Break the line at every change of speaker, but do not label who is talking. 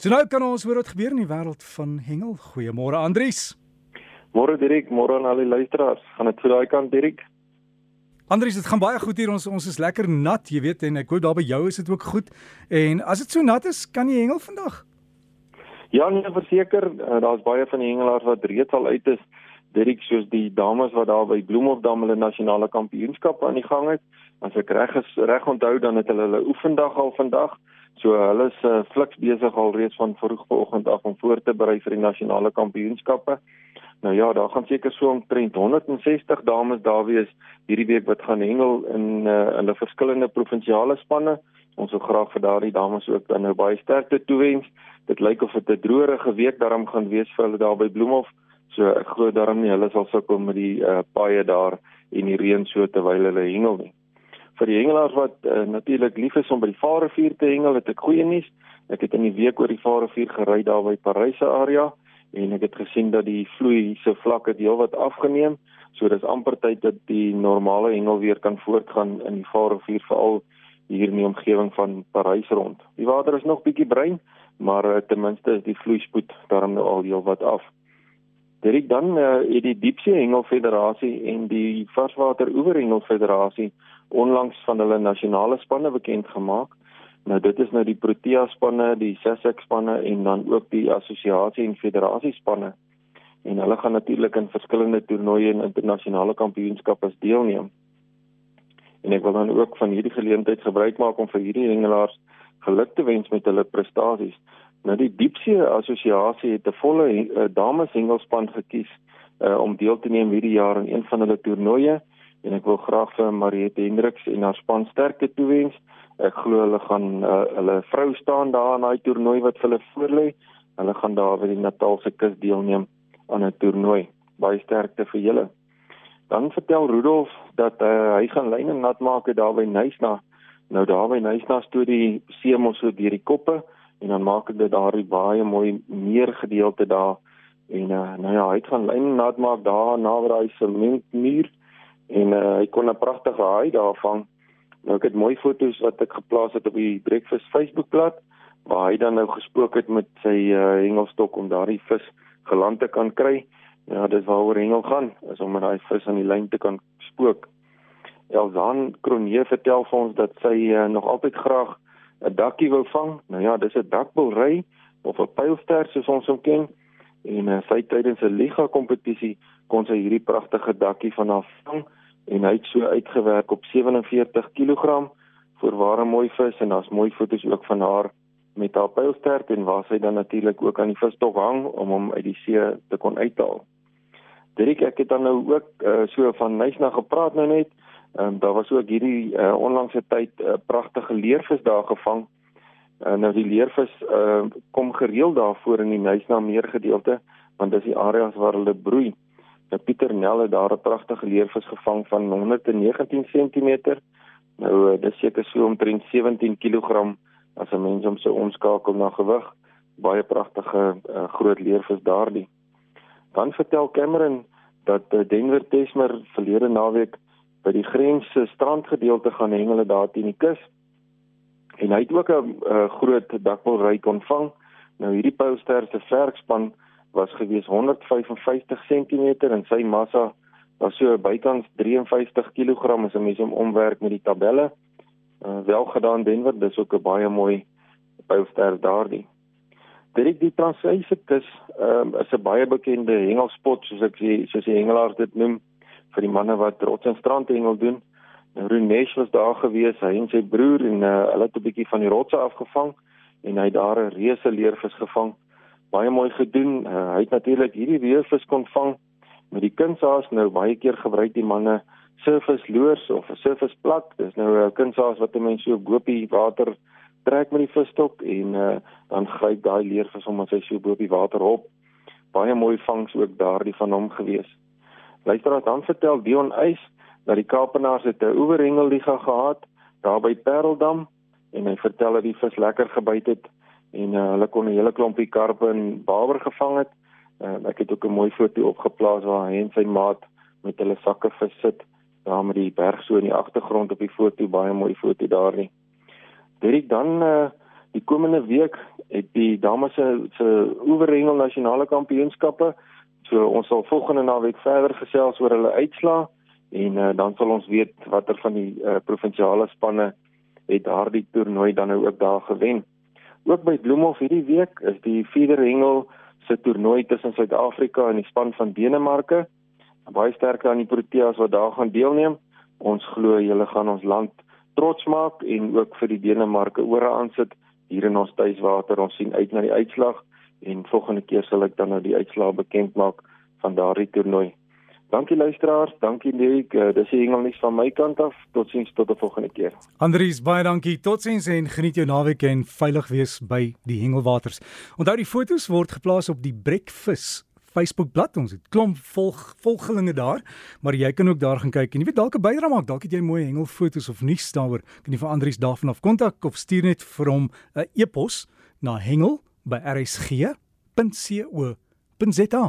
So nou kan ons hoor wat gebeur in die wêreld van hengel. Goeiemôre Andries.
Môre Dirk, môre aan al die luisteraars. Gaan dit vir daai kant Dirk?
Andries, dit gaan baie goed hier. Ons ons is lekker nat, jy weet en ek hoop daar by jou is dit ook goed. En as dit so nat is, kan jy hengel vandag?
Ja, nee, verseker, uh, daar's baie van die hengelaars wat reeds al uit is. Dirk soos die dames wat daar by Bloemhofdam hulle nasionale kampioenskap aan die gang het. As ek reg is reg onthou dan het hulle hulle oefendag al vandag. So hulle is uh, fliks besig al reeds van vroeg vanoggend af om voor te berei vir die nasionale kampioenskappe. Nou ja, daar gaan seker so omtrent 160 dames daar wees hierdie week wat gaan hengel in uh, in 'n verskillende provinsiale spanne. Ons wil graag vir daardie dames ook dan nou baie sterkte toewens. Dit lyk of dit 'n droërige week daarom gaan wees vir hulle daar by Bloemhof. So ek glo daarom nie hulle sal sukkel met die uh, paaie daar en die reën so terwyl hulle hengel nie vir die hengelaars wat uh, natuurlik lief is om by die Vaalrivier te hengel, het ek goeie nuus. Ek het in die week oor die Vaalrivier gery daar by Parys area en ek het gesien dat die vloei se vlakke heelwat afgeneem. So dis amper tyd dat die normale hengel weer kan voortgaan in die Vaalrivier veral hier in die omgewing van Parys rond. Die water is nog bietjie bruin, maar uh, ten minste is die vloeispoed daarom nou al heelwat af. Dit dan uh, het die Diepsee Hengel Federasie en die Varswater Oeverhengel Federasie onlangs van hulle nasionale spanne bekend gemaak. Nou dit is nou die Protea spanne, die Sussex spanne en dan ook die assosiasie en federasie spanne. En hulle gaan natuurlik in verskillende toernooie en internasionale kampioenskappe deelneem. En ek wil dan ook van hierdie geleentheid gebruik maak om vir hierdie hengelaars geluk te wens met hulle prestasies. Nou die Diepsee Assosiasie het 'n volle uh, dames hengelspan gekies uh, om deel te neem hierdie jaar aan een van hulle toernooie en ek wil graag vir Mariette Hendriks en haar span sterkte toewens. Ek glo hulle gaan uh, hulle vrou staan daar aan daai toernooi wat hulle voorlê. Hulle gaan daar by die Natalse kus deelneem aan 'n toernooi. Baie sterkte vir julle. Dan vertel Rudolf dat uh, hy gaan lyne nat maak daar by Nysna. Nou daar by Nysna stoot die see mos so deur die koppe en dan maak dit daardie baie mooi meer gedeelte daar en uh, nou ja, hy gaan lyne nat maak daar naby daai sementmuur en uh, hy kon 'n pragtige haai daar vang. Nou ek het mooi foto's wat ek geplaas het op die Breakfast Facebookblad waar hy dan nou gespook het met sy uh, hengelstok om daardie vis geland te kan kry. Ja, dis waaroor hengel gaan, is om met daai vis aan die lyn te kan spook. Elzaan Kronee vertel vir ons dat sy uh, nog altyd graag 'n dakkie wou vang. Nou ja, dis 'n dakbilry of 'n pylster soos ons hom ken. En uh, sy tydens 'n liga kompetisie kon sy hierdie pragtige dakkie van haar vang en hy het so uitgewerk op 47 kg vir ware mooi vis en daar's mooi foto's ook van haar met haar pylstert en waar sy dan natuurlik ook aan die visstok hang om hom uit die see te kon uithaal. Dirk ek het dan nou ook uh, so van Nysna gepraat nou net. Ehm um, daar was ook hierdie uh, onlangse tyd 'n uh, pragtige leervis daar gevang. Uh, nou die leervis uh, kom gereeld daar voor in die Nysna meer gedeelte want dis die areas waar hulle broei. Nou Pieter Nel het daar 'n pragtige leervis gevang van 119 cm. Nou eh, dis seker so omtrent 17 kg as 'n mens hom sou omskakel na gewig. Baie pragtige uh, groot leervis daardie. Dan vertel Cameron dat uh, Denver Tesmer verlede naweek by die grens se strandgedeelte gaan hengel daar teen die kus. En hy het ook 'n uh, groot dakpolryk ontvang. Nou hierdie poulster se verkspan was gewees 155 cm en sy massa was so bykans 53 kg as 'n mens hom omwerk met die tabelle. Uh, wel gedaan Denver, dis ook 'n baie mooi pylster daardie. Dit die Transvaal kus um, is 'n baie bekende hengelspot soos ek sê, soos die hengelaars dit noem vir die manne wat rots en strandhengel doen. Nou Runesh was daar gewees, hy en sy broer en uh, hulle het 'n bietjie van die rotse afgevang en hy het daar 'n reuse leervis gevang baie mooi gedoen. Uh, hy het natuurlik hierdie weervis kon vang met die kunshaas nou baie keer gebruik die manne surface loers of 'n surface plak. Dis nou 'n kunshaas wat 'n mens so boopie water trek met die visstok en uh, dan gryp daai leervis om as hy so boopie water op. Baie mooi vangs ook daardie van hom gewees. Luisteraars, dan vertel Dion Eys dat die Kaapenaars het 'n oeverhengelliga gehad daar by Pareldam en hy vertel dat die vis lekker gebyt het en uh, hulle kon 'n hele klompie karpe en baber gevang het. Uh, ek het ook 'n mooi foto opgeplaas waar hy en sy maat met hulle sakke vis sit daar met die berg so in die agtergrond op die foto, baie mooi foto daar nie. Dirk dan uh, die komende week het die dames se se oeverhengel nasionale kampioenskappe So ons sal volgende naweek verder gesels oor hulle uitslae en uh, dan sal ons weet watter van die uh, provinsiale spanne het daardie toernooi dan nou ook daar gewen. Ook by Bloemhof hierdie week is die vierde hengel se toernooi tussen Suid-Afrika en die span van Denemarke. Baie sterk aan die Proteas wat daar gaan deelneem. Ons glo julle gaan ons land trots maak en ook vir die Denemarke ore aansit hier in ons tuiswater. Ons sien uit na die uitslag en volgende keer sal ek dan nou die uitslae bekend maak van daardie toernooi. Dankie luisteraars, dankie Dirk. Uh, dis die Engels van my kant af. Totsiens tot 'n volgende keer.
Andries, baie dankie. Totsiens en geniet jou naweek en veilig wees by die hengelwaters. Onthou die fotos word geplaas op die Breakfast Facebookblad. Ons het klomp volg volgelinge daar, maar jy kan ook daar gaan kyk en jy weet dalk 'n bydrae maak. Dalk het jy mooi hengelfoto's of nuus daaroor. Kan jy vir Andries daarvan af kontak of stuur net vir hom 'n e-pos na hengel@rsg.co.za.